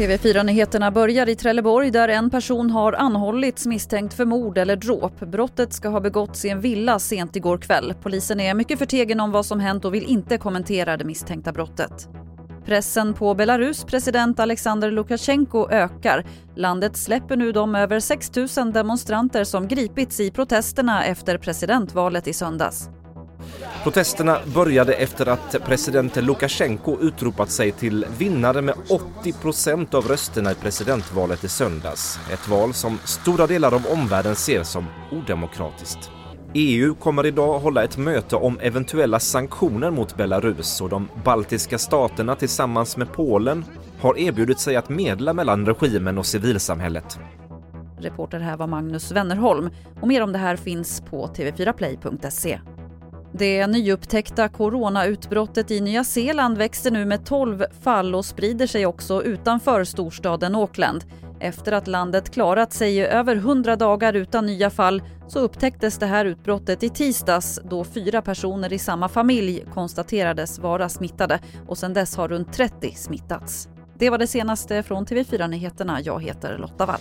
TV4-nyheterna börjar i Trelleborg där en person har anhållits misstänkt för mord eller dråp. Brottet ska ha begåtts i en villa sent igår kväll. Polisen är mycket förtegen om vad som hänt och vill inte kommentera det misstänkta brottet. Pressen på Belarus president Alexander Lukasjenko ökar. Landet släpper nu de över 6 000 demonstranter som gripits i protesterna efter presidentvalet i söndags. Protesterna började efter att president Lukasjenko utropat sig till vinnare med 80 procent av rösterna i presidentvalet i söndags. Ett val som stora delar av omvärlden ser som odemokratiskt. EU kommer idag hålla ett möte om eventuella sanktioner mot Belarus och de baltiska staterna tillsammans med Polen har erbjudit sig att medla mellan regimen och civilsamhället. Reporter här var Magnus Wennerholm och mer om det här finns på tv4play.se. Det nyupptäckta coronautbrottet i Nya Zeeland växer nu med 12 fall och sprider sig också utanför storstaden Auckland. Efter att landet klarat sig i över 100 dagar utan nya fall så upptäcktes det här utbrottet i tisdags då fyra personer i samma familj konstaterades vara smittade och sedan dess har runt 30 smittats. Det var det senaste från TV4 Nyheterna. Jag heter Lotta Wall.